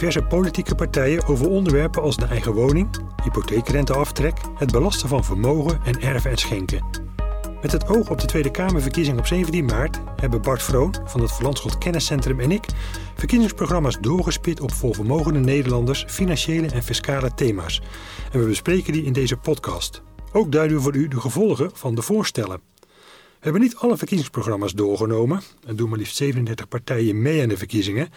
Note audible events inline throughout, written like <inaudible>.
Diverse politieke partijen over onderwerpen als de eigen woning, hypotheekrenteaftrek, het belasten van vermogen en erven en schenken? Met het oog op de Tweede Kamerverkiezing op 17 maart hebben Bart Vroon van het Verlandschot Kenniscentrum en ik verkiezingsprogramma's doorgespit op volvermogende Nederlanders, financiële en fiscale thema's. En we bespreken die in deze podcast. Ook duiden we voor u de gevolgen van de voorstellen. Hebben niet alle verkiezingsprogramma's doorgenomen en doen maar liefst 37 partijen mee aan de verkiezingen.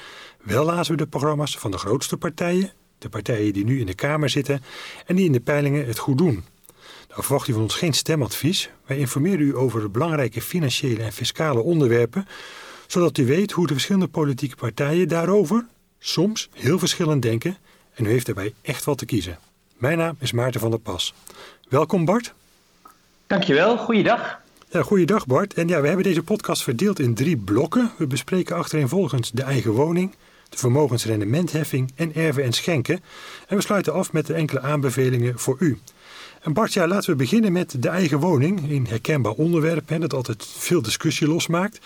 Wel lazen we de programma's van de grootste partijen, de partijen die nu in de Kamer zitten en die in de peilingen het goed doen. Nou verwacht u van ons geen stemadvies. Wij informeren u over de belangrijke financiële en fiscale onderwerpen, zodat u weet hoe de verschillende politieke partijen daarover soms heel verschillend denken en u heeft daarbij echt wat te kiezen. Mijn naam is Maarten van der Pas. Welkom Bart. Dankjewel, goeiedag. Ja, goeiedag Bart. En ja, we hebben deze podcast verdeeld in drie blokken. We bespreken achtereenvolgens de eigen woning, de vermogensrendementheffing en erven en schenken. En we sluiten af met enkele aanbevelingen voor u. En Bart, ja, laten we beginnen met de eigen woning. Een herkenbaar onderwerp hè, dat altijd veel discussie losmaakt.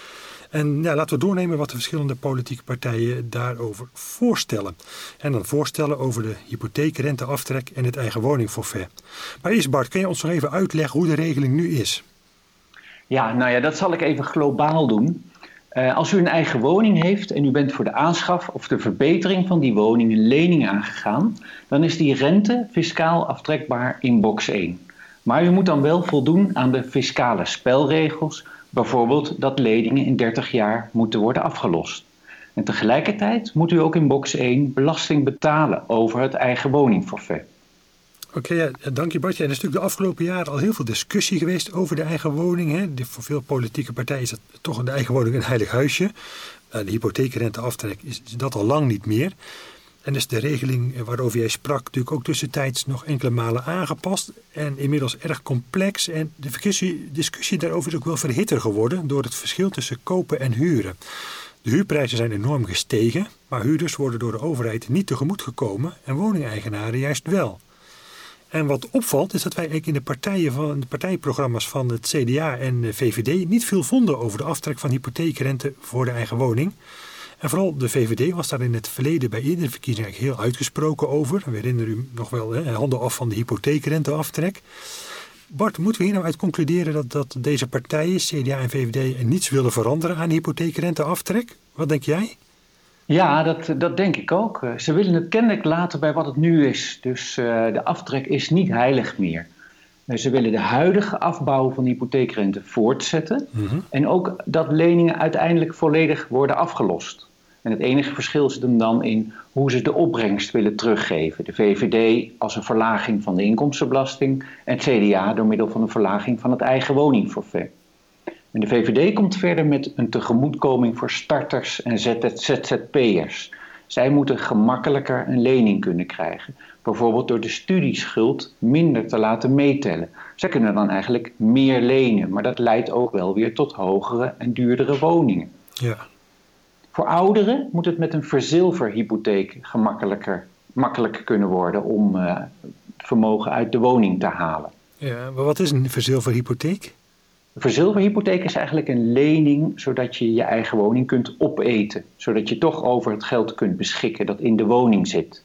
En ja, laten we doornemen wat de verschillende politieke partijen daarover voorstellen. En dan voorstellen over de hypotheekrenteaftrek en het eigen woningforfait. Maar eerst Bart, kun je ons nog even uitleggen hoe de regeling nu is? Ja, nou ja, dat zal ik even globaal doen. Uh, als u een eigen woning heeft en u bent voor de aanschaf of de verbetering van die woning een lening aangegaan, dan is die rente fiscaal aftrekbaar in box 1. Maar u moet dan wel voldoen aan de fiscale spelregels, bijvoorbeeld dat leningen in 30 jaar moeten worden afgelost. En tegelijkertijd moet u ook in box 1 belasting betalen over het eigen woningforfait. Oké, ja, dank je Bartje. Er is natuurlijk de afgelopen jaren al heel veel discussie geweest over de eigen woning. Hè. Voor veel politieke partijen is dat toch de eigen woning een heilig huisje. Uh, de hypotheekrenteaftrek is dat al lang niet meer. En is de regeling waarover jij sprak natuurlijk ook tussentijds nog enkele malen aangepast. En inmiddels erg complex. En de discussie daarover is ook wel verhitter geworden door het verschil tussen kopen en huren. De huurprijzen zijn enorm gestegen, maar huurders worden door de overheid niet tegemoet gekomen en woningeigenaren juist wel. En wat opvalt is dat wij in de, partijen van, de partijprogramma's van het CDA en de VVD niet veel vonden over de aftrek van hypotheekrente voor de eigen woning. En vooral de VVD was daar in het verleden bij eerdere verkiezingen heel uitgesproken over. We herinneren u nog wel hè, handen af van de hypotheekrenteaftrek. Bart, moeten we hier nou uit concluderen dat, dat deze partijen, CDA en VVD, niets willen veranderen aan hypotheekrenteaftrek? Wat denk jij? Ja, dat, dat denk ik ook. Eh, ze willen het kennelijk laten bij wat het nu is. Dus uh, de aftrek is niet heilig meer. Eh, ze willen de huidige afbouw van de hypotheekrente voortzetten. Mm En ook dat leningen uiteindelijk volledig worden afgelost. En het enige verschil zit hem dan in hoe ze de opbrengst willen teruggeven. De VVD als een verlaging van de inkomstenbelasting en het CDA door middel van een verlaging van het eigen woningforfait. En de VVD komt verder met een tegemoetkoming voor starters en ZZP'ers. Zij moeten gemakkelijker een lening kunnen krijgen. Bijvoorbeeld door de studieschuld minder te laten meetellen. Zij kunnen dan eigenlijk meer lenen, maar dat leidt ook wel weer tot hogere en duurdere woningen. Ja. Voor ouderen moet het met een verzilverhypotheek gemakkelijker makkelijker kunnen worden om uh, vermogen uit de woning te halen. Ja, maar wat is een verzilverhypotheek? Verzilverhypotheek is eigenlijk een lening zodat je je eigen woning kunt opeten. Zodat je toch over het geld kunt beschikken dat in de woning zit.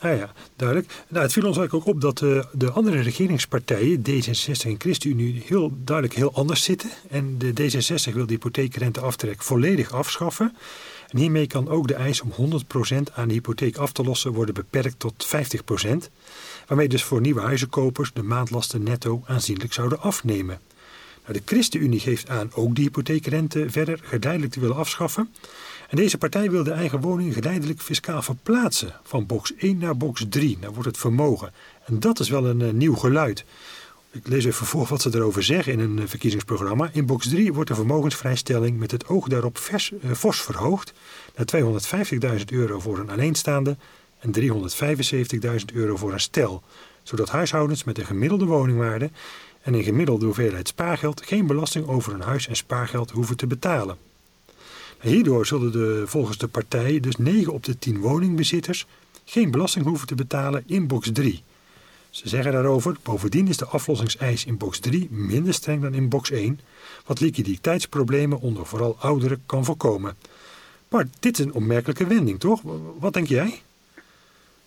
Ah ja, duidelijk. Nou, het viel ons eigenlijk ook op dat eh, de andere regeringspartijen, D66 en ChristenUnie, heel duidelijk heel anders zitten. En de D66 wil de hypotheekrenteaftrek volledig afschaffen. En hiermee kan ook de eis om 100% aan de hypotheek af te lossen worden beperkt tot 50%. Waarmee dus voor nieuwe huizenkopers de maandlasten netto aanzienlijk zouden afnemen. De ChristenUnie geeft aan ook die hypotheekrente verder geleidelijk te willen afschaffen. En deze partij wil de eigen woning geleidelijk fiscaal verplaatsen van box 1 naar box 3. Dan wordt het vermogen. En dat is wel een uh, nieuw geluid. Ik lees even voor wat ze erover zeggen in een uh, verkiezingsprogramma. In box 3 wordt de vermogensvrijstelling met het oog daarop uh, fors verhoogd naar 250.000 euro voor een alleenstaande en 375.000 euro voor een stel. Zodat huishoudens met een gemiddelde woningwaarde en een gemiddelde hoeveelheid spaargeld geen belasting over hun huis en spaargeld hoeven te betalen. Hierdoor zullen de, volgens de partij dus 9 op de 10 woningbezitters geen belasting hoeven te betalen in box 3. Ze zeggen daarover, bovendien is de aflossingseis in box 3 minder streng dan in box 1, wat liquiditeitsproblemen onder vooral ouderen kan voorkomen. Bart, dit is een opmerkelijke wending, toch? Wat denk jij?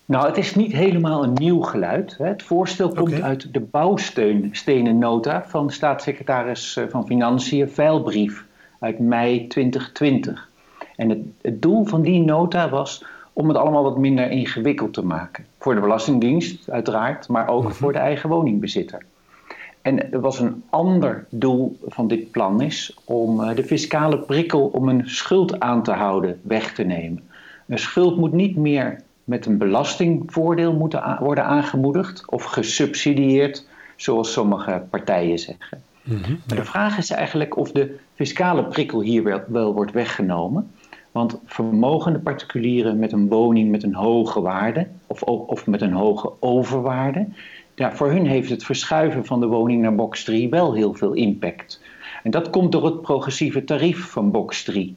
Nou, het is niet helemaal een nieuw geluid. Het voorstel komt uit de bouwstenennota van staatssecretaris eh, van Financiën Veilbrief uit mei 2020. En het, het, doel van die nota was om het allemaal wat minder ingewikkeld te maken. Voor de Belastingdienst uiteraard, maar ook mhm. voor de eigen woningbezitter. En er was een ander doel van dit plan is om eh, de fiscale prikkel om een schuld aan te houden weg te nemen. Een schuld moet niet meer met een belastingvoordeel moeten worden aangemoedigd of gesubsidieerd, zoals sommige partijen zeggen. Mhm, de vraag is eigenlijk of de fiscale prikkel hier wel, wel, wordt weggenomen. Want vermogende particulieren met een woning met een hoge waarde of, of met een hoge overwaarde, ja, voor hun heeft het verschuiven van de woning naar box 3 wel heel veel impact. En dat komt door het progressieve tarief van box 3.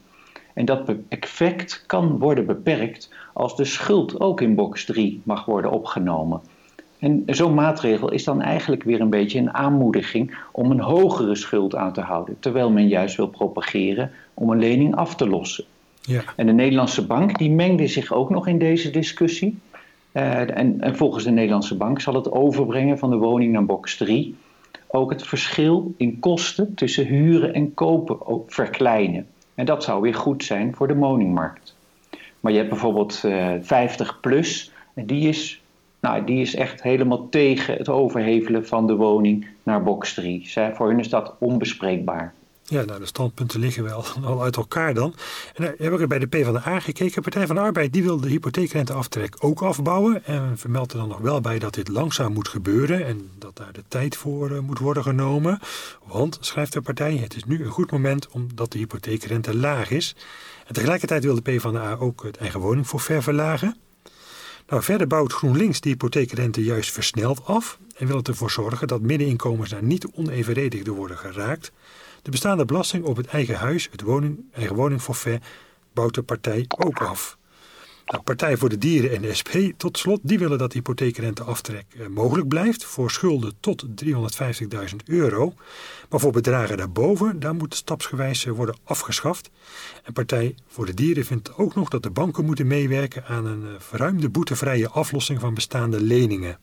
En dat effect kan worden beperkt als de schuld ook in box 3 mag worden opgenomen. En zo'n maatregel is dan eigenlijk weer een beetje een aanmoediging om een hogere schuld aan te houden, terwijl men juist wil propageren om een lening af te lossen. Ja. En de Nederlandse bank die mengde zich ook nog in deze discussie. Uh, en, en, volgens de Nederlandse bank zal het overbrengen van de woning naar box 3 ook het verschil in kosten tussen huren en kopen ook verkleinen. En dat zou weer goed zijn voor de woningmarkt. Maar je hebt bijvoorbeeld uh, eh, 50 plus, en die is, nou, die is echt helemaal tegen het overhevelen van de woning naar box 3. Zij, voor hun is dat onbespreekbaar. Ja, nou, de standpunten liggen wel <laughs> al uit elkaar dan. En dan heb ik bij de PvdA gekeken. Partij van de Arbeid die wil de hypotheekrenteaftrek ook afbouwen. En vermeldt er dan nog wel bij dat dit langzaam moet gebeuren. En dat daar de tijd voor uh, moet worden genomen. Want, schrijft de partij, het is nu een goed moment omdat de hypotheekrente laag is. En tegelijkertijd wil de PvdA ook het eigen woningforfait verlagen. Nou, verder bouwt GroenLinks de hypotheekrente juist versneld af. En wil het ervoor zorgen dat middeninkomens daar niet onevenredig worden geraakt. De bestaande belasting op het eigen huis, het woning, eigen woningforfait, bouwt de partij ook af. Nou, Partij voor de Dieren en de SP tot slot, die willen dat hypotheekrenteaftrek eh, mogelijk blijft voor schulden tot 350.000 euro. Maar voor bedragen daarboven, daar moet stapsgewijs worden afgeschaft. En Partij voor de Dieren vindt ook nog dat de banken moeten meewerken aan een eh, verruimde boetevrije aflossing van bestaande leningen.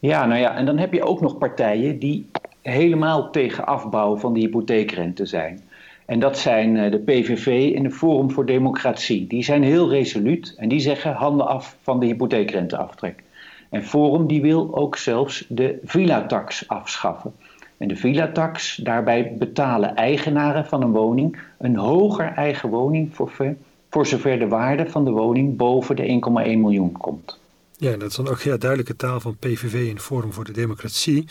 Ja, nou ja, en dan heb je ook nog partijen die helemaal tegen afbouw van de hypotheekrente zijn. En dat zijn eh, de PVV en de Forum voor Democratie. Die zijn heel resoluut en die zeggen handen af van de hypotheekrenteaftrek. En Forum die wil ook zelfs de villa-tax afschaffen. En de villa-tax, daarbij betalen eigenaren van een woning een hoger eigen woning voor, voor zover de waarde van de woning boven de 1,1 miljoen komt. Ja, dat is dan ook ja, duidelijke taal van PVV en Forum voor de Democratie.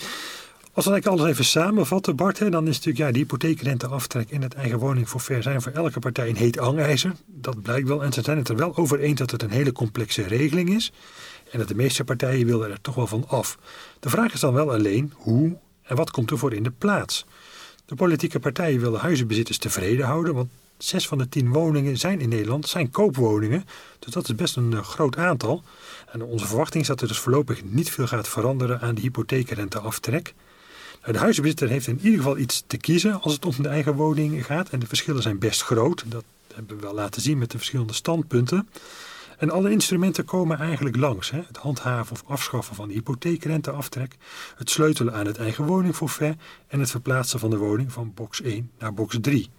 Als we alles even samenvatten, Bart, hè, dan is natuurlijk ja, die hypotheekrenteaftrek en het eigen woningforfait zijn voor elke partij een heet hangijzer. Dat blijkt wel. En ze zijn het er wel over eens dat het een hele complexe regeling is. En dat de meeste partijen willen er toch wel van af. De vraag is dan wel alleen hoe en wat komt er voor in de plaats. De politieke partijen willen huizenbezitters tevreden houden, want zes van de tien woningen zijn in Nederland zijn koopwoningen. Dus dat is best een uh, groot aantal. En onze verwachting is dat er dus voorlopig niet veel gaat veranderen aan de hypotheekrenteaftrek. De huizenbezitter heeft in ieder geval iets te kiezen als het om de eigen woning gaat. En de verschillen zijn best groot. Dat hebben we wel laten zien met de verschillende standpunten. En alle instrumenten komen eigenlijk langs. Hè? Het handhaven of afschaffen van hypotheekrenteaftrek, het sleutelen aan het eigen woningforfait en het verplaatsen van de woning van box 1 naar box 3.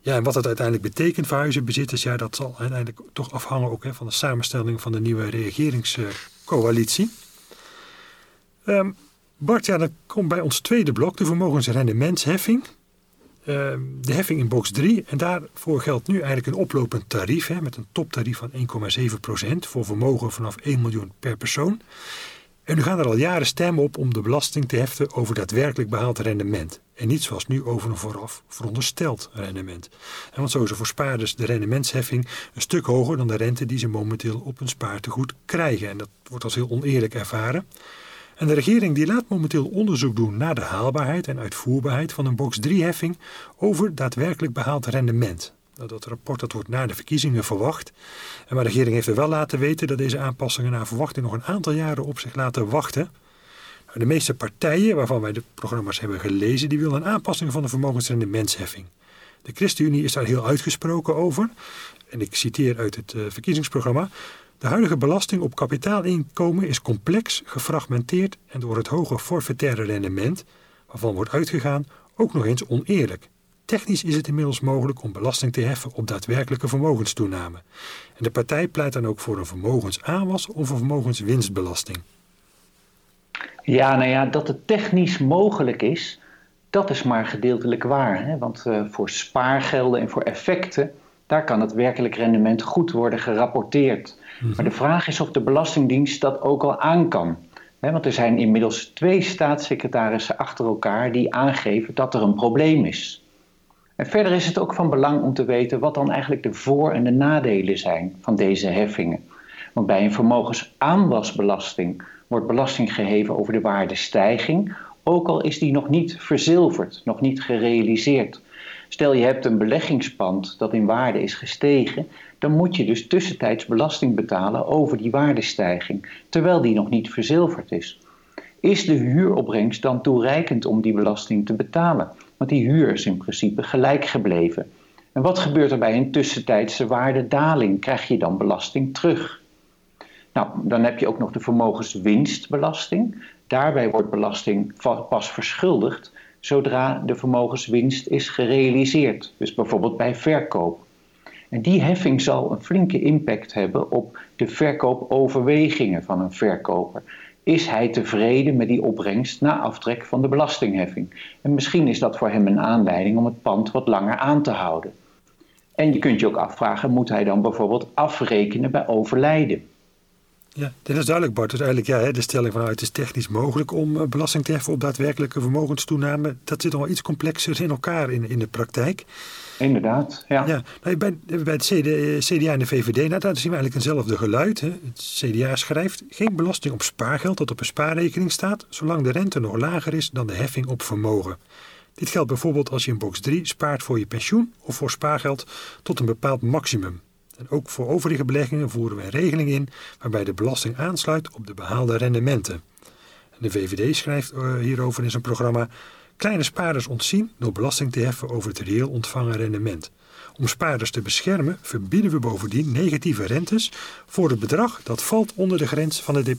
Ja, en wat dat uiteindelijk betekent voor huizenbezitters, ja, dat zal uiteindelijk toch afhangen ook hè, van de samenstelling van de nieuwe regeringscoalitie. Um, Bart, ja, dan komt bij ons tweede blok, de vermogensrendementsheffing. Uh, de heffing in box 3. En daarvoor geldt nu eigenlijk een oplopend tarief. Hè, met een toptarief van 1,7% voor vermogen vanaf 1 miljoen per persoon. En nu gaan er al jaren stemmen op om de belasting te heften over daadwerkelijk behaald rendement. En niet zoals nu over een vooraf verondersteld rendement. En want zo is er voor spaarders de rendementsheffing een stuk hoger dan de rente die ze momenteel op hun spaartegoed krijgen. En dat wordt als heel oneerlijk ervaren. En de regering die laat momenteel onderzoek doen naar de haalbaarheid en uitvoerbaarheid van een box 3-heffing over daadwerkelijk behaald rendement. Dat rapport dat wordt na de verkiezingen verwacht. En maar de regering heeft er wel laten weten dat deze aanpassingen naar verwachting nog een aantal jaren op zich laten wachten. Nou, de meeste partijen waarvan wij de programma's hebben gelezen, die willen een aanpassing van de vermogensrendementsheffing. De ChristenUnie is daar heel uitgesproken over. En ik citeer uit het uh, verkiezingsprogramma. De huidige belasting op kapitaalinkomen is complex, gefragmenteerd en door het hoge forfaitaire rendement, waarvan wordt uitgegaan, ook nog eens oneerlijk. Technisch is het inmiddels mogelijk om belasting te heffen op daadwerkelijke vermogenstoename. En de partij pleit dan ook voor een vermogensaanwas of een vermogenswinstbelasting. Ja, nou ja, dat het technisch mogelijk is, dat is maar gedeeltelijk waar. Hè? Want uh, voor spaargelden en voor effecten, daar kan het werkelijk rendement goed worden gerapporteerd. Mhm. Maar de vraag is of de Belastingdienst dat ook al aan kan. Want er zijn inmiddels twee staatssecretarissen achter elkaar die aangeven dat er een probleem is. En verder is het ook van belang om te weten wat dan eigenlijk de voor- en de nadelen zijn van deze heffingen. Want bij een vermogensaanwasbelasting wordt belasting geheven over de waardestijging, ook al is die nog niet verzilverd, nog niet gerealiseerd. Stel je hebt een beleggingspand dat in waarde is gestegen, dan moet je dus tussentijds belasting betalen over die waardestijging, terwijl die nog niet verzilverd is. Is de huuropbrengst dan toereikend om die belasting te betalen? Want die huur is in principe gelijk gebleven. En wat gebeurt er bij een tussentijdse waardedaling? Krijg je dan belasting terug? Nou, dan heb je ook nog de vermogenswinstbelasting. Daarbij wordt belasting pas verschuldigd zodra de vermogenswinst is gerealiseerd. Dus bijvoorbeeld bij verkoop. En die heffing zal een flinke impact hebben op de verkoopoverwegingen van een verkoper. Is hij tevreden met die opbrengst na aftrek van de belastingheffing? En misschien is dat voor hem een aanleiding om het pand wat langer aan te houden. En je kunt je ook afvragen, moet hij dan bijvoorbeeld afrekenen bij overlijden? Ja, dit is duidelijk Bart. Dus eigenlijk ja, de stelling van het is technisch mogelijk om eh, belasting te heffen op daadwerkelijke vermogenstoename. Dat zit nog wel iets complexer in elkaar in, in de praktijk. Inderdaad, ja. ja nou, bij, bij het CDA en de VVD, nou, daar zien we eigenlijk eenzelfde geluid. Hè. Het CDA schrijft geen belasting op spaargeld dat op een spaarrekening staat, zolang de rente nog lager is dan de heffing op vermogen. Dit geldt bijvoorbeeld als je in box 3 spaart voor je pensioen of voor spaargeld tot een bepaald maximum. En ook voor overige beleggingen voeren we een regeling in waarbij de belasting aansluit op de behaalde rendementen. De VVD schrijft eh, hierover in zijn programma: Kleine spaarders ontzien door belasting te heffen over het reëel ontvangen rendement. Om spaarders te beschermen verbieden we bovendien negatieve rentes voor het bedrag dat valt onder de grens van het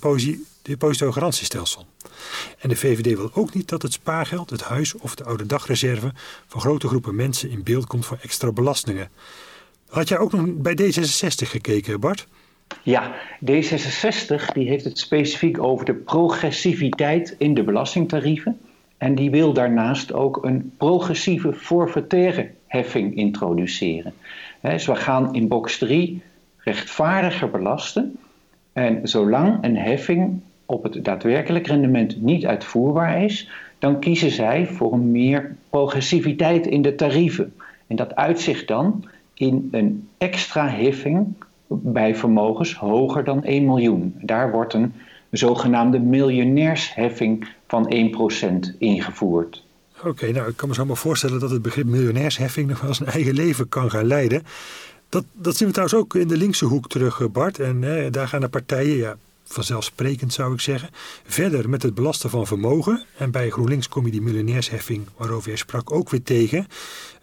depositogarantiestelsel. En de VVD wil ook niet dat het spaargeld, het huis of de oude dagreserve van grote groepen mensen in beeld komt voor extra belastingen. Had jij ook nog bij D66 gekeken, Bart? Ja, D66 die heeft het specifiek over de progressiviteit in de belastingtarieven. En die wil daarnaast ook een progressieve forfaitaire heffing introduceren. dus we gaan in box 3 rechtvaardiger belasten. En zolang een heffing op het daadwerkelijk rendement niet uitvoerbaar is, dan kiezen zij voor een meer progressiviteit in de tarieven. En dat uitzicht dan in een extra heffing bij vermogens hoger dan 1 miljoen. Daar wordt een zogenaamde miljonairsheffing van 1% ingevoerd. Oké, nou ik kan me zo maar voorstellen dat het begrip miljonairsheffing nog wel een eigen leven kan gaan leiden. Dat, dat zien we trouwens ook in de linkse hoek terug, Bart. En eh, daar gaan de partijen, ja, vanzelfsprekend zou ik zeggen, verder met het belasten van vermogen. En bij GroenLinks kom je die miljonairsheffing, waarover jij sprak, ook weer tegen.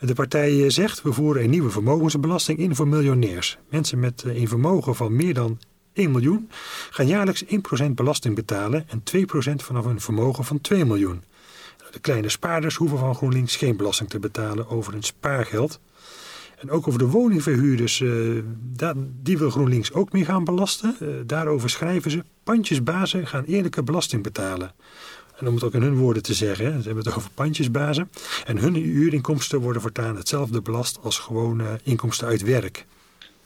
De partij eh, zegt, we voeren een nieuwe vermogensbelasting in voor miljonairs. Mensen met eh, een vermogen van meer dan 1 miljoen gaan jaarlijks 1% belasting betalen en 2% vanaf een vermogen van 2 miljoen. De kleine spaarders hoeven van GroenLinks geen belasting te betalen over hun spaargeld. En ook over de woningverhuurders, uh, die wil GroenLinks ook meer gaan belasten. Uh, daarover schrijven ze, pandjesbazen gaan eerlijke belasting betalen. En om het ook in hun woorden te zeggen, ze hebben het over pandjesbazen. En hun huurinkomsten worden voortaan hetzelfde belast als gewone inkomsten uit werk.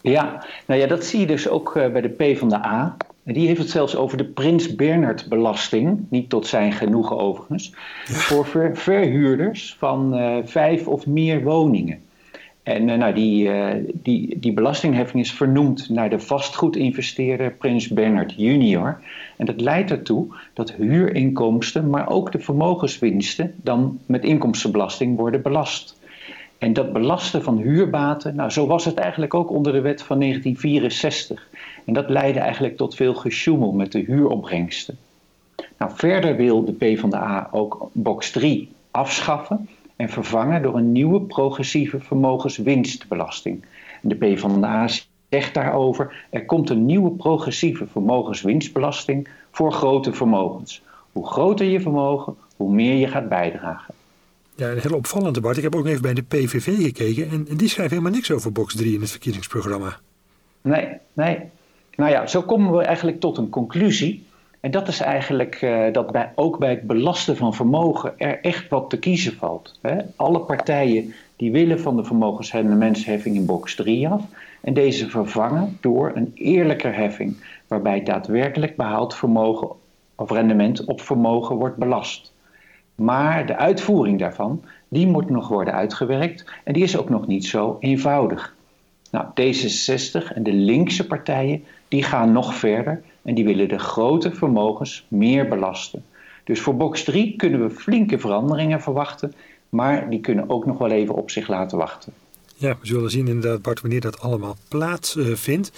Ja, nou ja, dat zie je dus ook uh, bij de P van de A. Die heeft het zelfs over de Prins Bernhard belasting, niet tot zijn genoegen overigens, voor ver verhuurders van vijf of meer woningen. En uh, nou, die, uh, die, die belastingheffing is vernoemd naar de vastgoedinvesteerder Prins Bernhard junior. En dat leidt ertoe dat huurinkomsten, maar ook de vermogenswinsten dan met inkomstenbelasting worden belast. En dat belasten van huurbaten, nou zo was het eigenlijk ook onder de wet van 1964. En dat leidde eigenlijk tot veel gesjoemel met de huuropbrengsten. Nou, verder wil de PvdA ook box 3 afschaffen en vervangen door een nieuwe progressieve vermogenswinstbelasting. En de PvdA zegt daarover: er komt een nieuwe progressieve vermogenswinstbelasting voor grote vermogens. Hoe groter je vermogen, hoe meer je gaat bijdragen. Ja, een heel opvallend debat. Ik heb ook even bij de PVV gekeken en, en die schrijven helemaal niks over box 3 in het verkiezingsprogramma. Nee, nee. Nou ja, zo komen we eigenlijk tot een conclusie. En dat is eigenlijk uh, dat bij, ook bij het belasten van vermogen er echt wat te kiezen valt. Hè? Alle partijen die willen van de vermogensrendementsheffing in box 3 af. En deze vervangen door een eerlijker heffing, waarbij daadwerkelijk behaald vermogen of rendement op vermogen wordt belast. Maar de uitvoering daarvan, die moet nog worden uitgewerkt en die is ook nog niet zo eenvoudig. Nou, D66 en de linkse partijen, die gaan nog verder en die willen de grote vermogens meer belasten. Dus voor box 3 kunnen we flinke veranderingen verwachten, maar die kunnen ook nog wel even op zich laten wachten. Ja, we zullen zien inderdaad, Bart, wanneer dat allemaal plaatsvindt.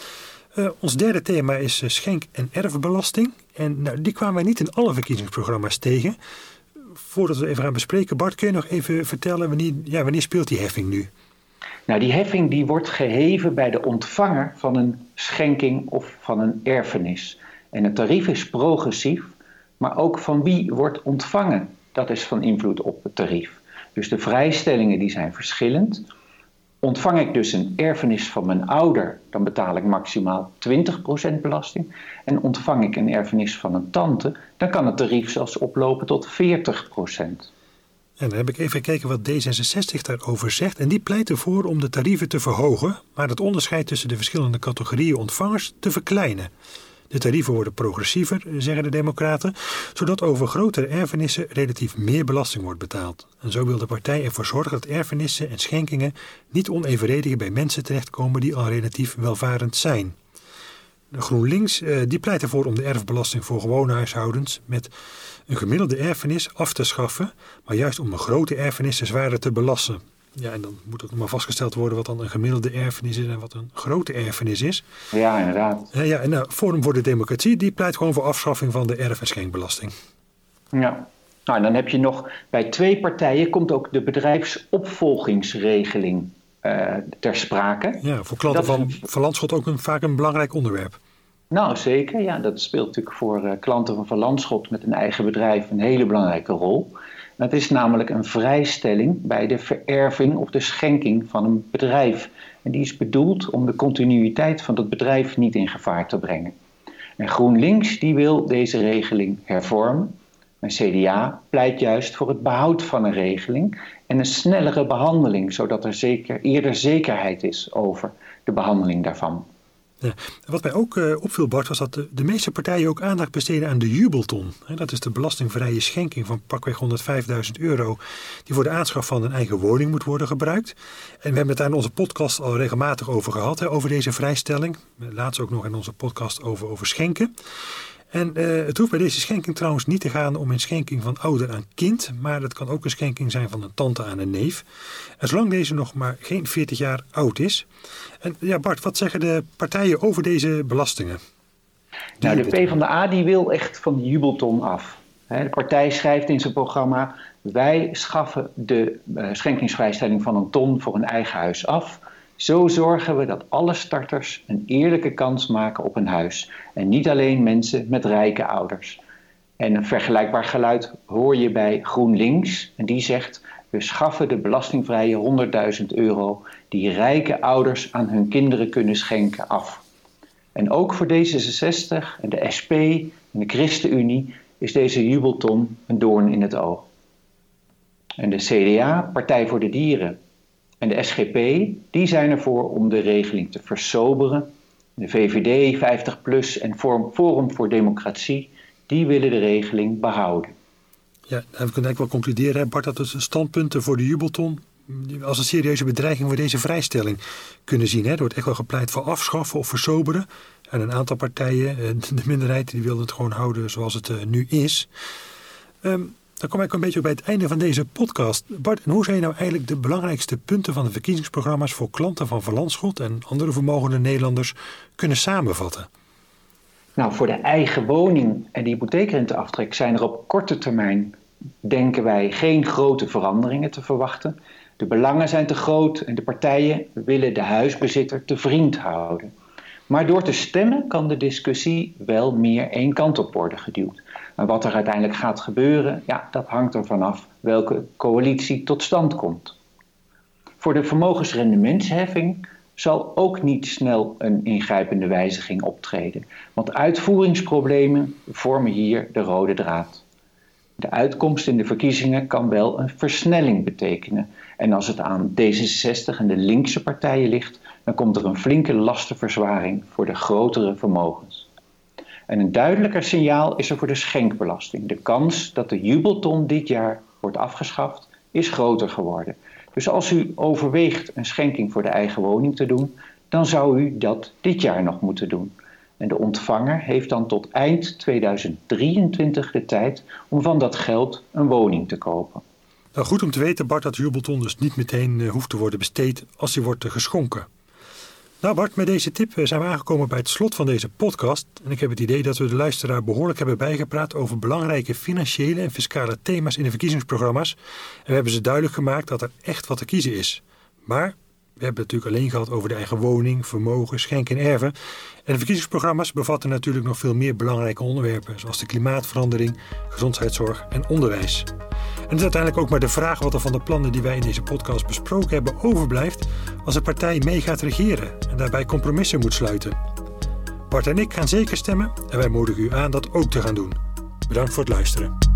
Uh, uh, ons derde thema is uh, schenk- en erfbelasting. En nou, die kwamen wij niet in alle verkiezingsprogramma's tegen. Voordat we even gaan bespreken, Bart, kun je nog even vertellen wanneer, ja, wanneer speelt die heffing nu? Nou, die heffing die wordt geheven bij de ontvanger van een schenking of van een erfenis. En het tarief is progressief, maar ook van wie wordt ontvangen, dat is van invloed op het tarief. Dus de vrijstellingen die zijn verschillend. Ontvang ik dus een erfenis van mijn ouder, dan betaal ik maximaal 20% belasting. En ontvang ik een erfenis van een tante, dan kan het tarief zelfs oplopen tot 40%. En dan heb ik even gekeken wat D66 daarover zegt. En die pleit ervoor om de tarieven te verhogen, maar het onderscheid tussen de verschillende categorieën ontvangers te verkleinen. De tarieven worden progressiever, zeggen de Democraten, zodat over grotere erfenissen relatief meer belasting wordt betaald. En zo wil de partij ervoor zorgen dat erfenissen en schenkingen niet onevenredig bij mensen terechtkomen die al relatief welvarend zijn. De GroenLinks eh, die pleit ervoor om de erfbelasting voor gewone huishoudens met een gemiddelde erfenis af te schaffen, maar juist om een grote erfenis zwaarder te belasten. Ja, en dan moet ook nog maar vastgesteld worden wat dan een gemiddelde erfenis is en wat een grote erfenis is. Ja, inderdaad. Ja, ja en nou, Forum voor de Democratie die pleit gewoon voor afschaffing van de erf- en schenkbelasting. Ja, nou dan heb je nog bij twee partijen komt ook de bedrijfsopvolgingsregeling uh, ter sprake. Ja, voor klanten van, van Landschot ook een, vaak een belangrijk onderwerp. Nou, zeker. Ja, dat speelt natuurlijk voor uh, klanten van Van Landschot met een eigen bedrijf een hele belangrijke rol. Het is namelijk een vrijstelling bij de vererving of de schenking van een bedrijf. En die is bedoeld om de continuïteit van dat bedrijf niet in gevaar te brengen. En GroenLinks die wil deze regeling hervormen. En CDA pleit juist voor het behoud van een regeling en een snellere behandeling, zodat er zeker, eerder zekerheid is over de behandeling daarvan. Wat mij ook uh, opviel, Bart, was dat de, meeste partijen ook aandacht besteden aan de jubelton. dat is de belastingvrije schenking van pakweg 105.000 euro, die voor de aanschaf van een eigen woning moet worden gebruikt. En we hebben het daar in onze podcast al regelmatig over gehad, over deze vrijstelling. Laatst ook nog in onze podcast over, over schenken. En uh, het hoeft bij deze schenking trouwens niet te gaan om een schenking van ouder aan kind, maar het kan ook een schenking zijn van een tante aan een neef. En zolang deze nog maar geen 40 jaar oud is. En ja, Bart, wat zeggen de partijen over deze belastingen? nou, de PvdA die wil echt van de jubelton af. De partij schrijft in zijn programma: wij schaffen de uh, schenkingsvrijstelling van een ton voor een eigen huis af. Zo zorgen we dat alle starters een eerlijke kans maken op een huis. En niet alleen mensen met rijke ouders. En een vergelijkbaar geluid hoor je bij GroenLinks. En die zegt: we schaffen de belastingvrije 100.000 euro die rijke ouders aan hun kinderen kunnen schenken af. En ook voor D66 en de SP en de ChristenUnie is deze jubelton een doorn in het oog. En de CDA, Partij voor de Dieren en de SGP, die zijn ervoor om de regeling te versoberen. De VVD, 50PLUS en Forum voor Democratie, die willen de regeling behouden. Ja, dan kunnen we eigenlijk wel concluderen, Bart, dat de standpunten voor de jubelton als een serieuze bedreiging voor deze vrijstelling kunnen zien. Er wordt echt wel gepleit voor afschaffen of versoberen. En een aantal partijen, eh, de minderheid, die willen het gewoon houden zoals het eh, nu is. Um, dan kom ik een beetje bij het einde van deze podcast. Bart, en hoe zijn nou eigenlijk de belangrijkste punten van de verkiezingsprogramma's voor klanten van Verlandschot en andere vermogende Nederlanders kunnen samenvatten? Nou, voor de eigen woning en de hypotheekrenteaftrek zijn er op korte termijn denken wij geen grote veranderingen te verwachten. De belangen zijn te groot en de partijen willen de huisbezitter te vriend houden. Maar door te stemmen kan de discussie wel meer één kant op worden geduwd. En wat er uiteindelijk gaat gebeuren, ja, dat hangt er vanaf welke coalitie tot stand komt. Voor de vermogensrendementsheffing zal ook niet snel een ingrijpende wijziging optreden, want uitvoeringsproblemen vormen hier de rode draad. De uitkomst in de verkiezingen kan wel een versnelling betekenen. En als het aan D66 en de linkse partijen ligt, dan komt er een flinke lastenverzwaring voor de grotere vermogens. En een duidelijker signaal is er voor de schenkbelasting. De kans dat de jubelton dit jaar wordt afgeschaft is groter geworden. Dus als u overweegt een schenking voor de eigen woning te doen, dan zou u dat dit jaar nog moeten doen. En de ontvanger heeft dan tot eind 2023 de tijd om van dat geld een woning te kopen. Nou, goed om te weten, Bart, dat jubelton dus niet meteen uh, hoeft te worden besteed als hij wordt uh, geschonken. Nou Bart, met deze tip zijn we aangekomen bij het slot van deze podcast. En ik heb het idee dat we de luisteraar behoorlijk hebben bijgepraat over belangrijke financiële en fiscale thema's in de verkiezingsprogramma's. En we hebben ze duidelijk gemaakt dat er echt wat te kiezen is. Maar we hebben het natuurlijk alleen gehad over de eigen woning, vermogen, schenken en erven. En de verkiezingsprogramma's bevatten natuurlijk nog veel meer belangrijke onderwerpen, zoals de klimaatverandering, gezondheidszorg en onderwijs. En het is uiteindelijk ook maar de vraag wat er van de plannen die wij in deze podcast besproken hebben overblijft als een partij mee gaat regeren en daarbij compromissen moet sluiten. Bart en ik gaan zeker stemmen en wij moedigen u aan dat ook te gaan doen. Bedankt voor het luisteren.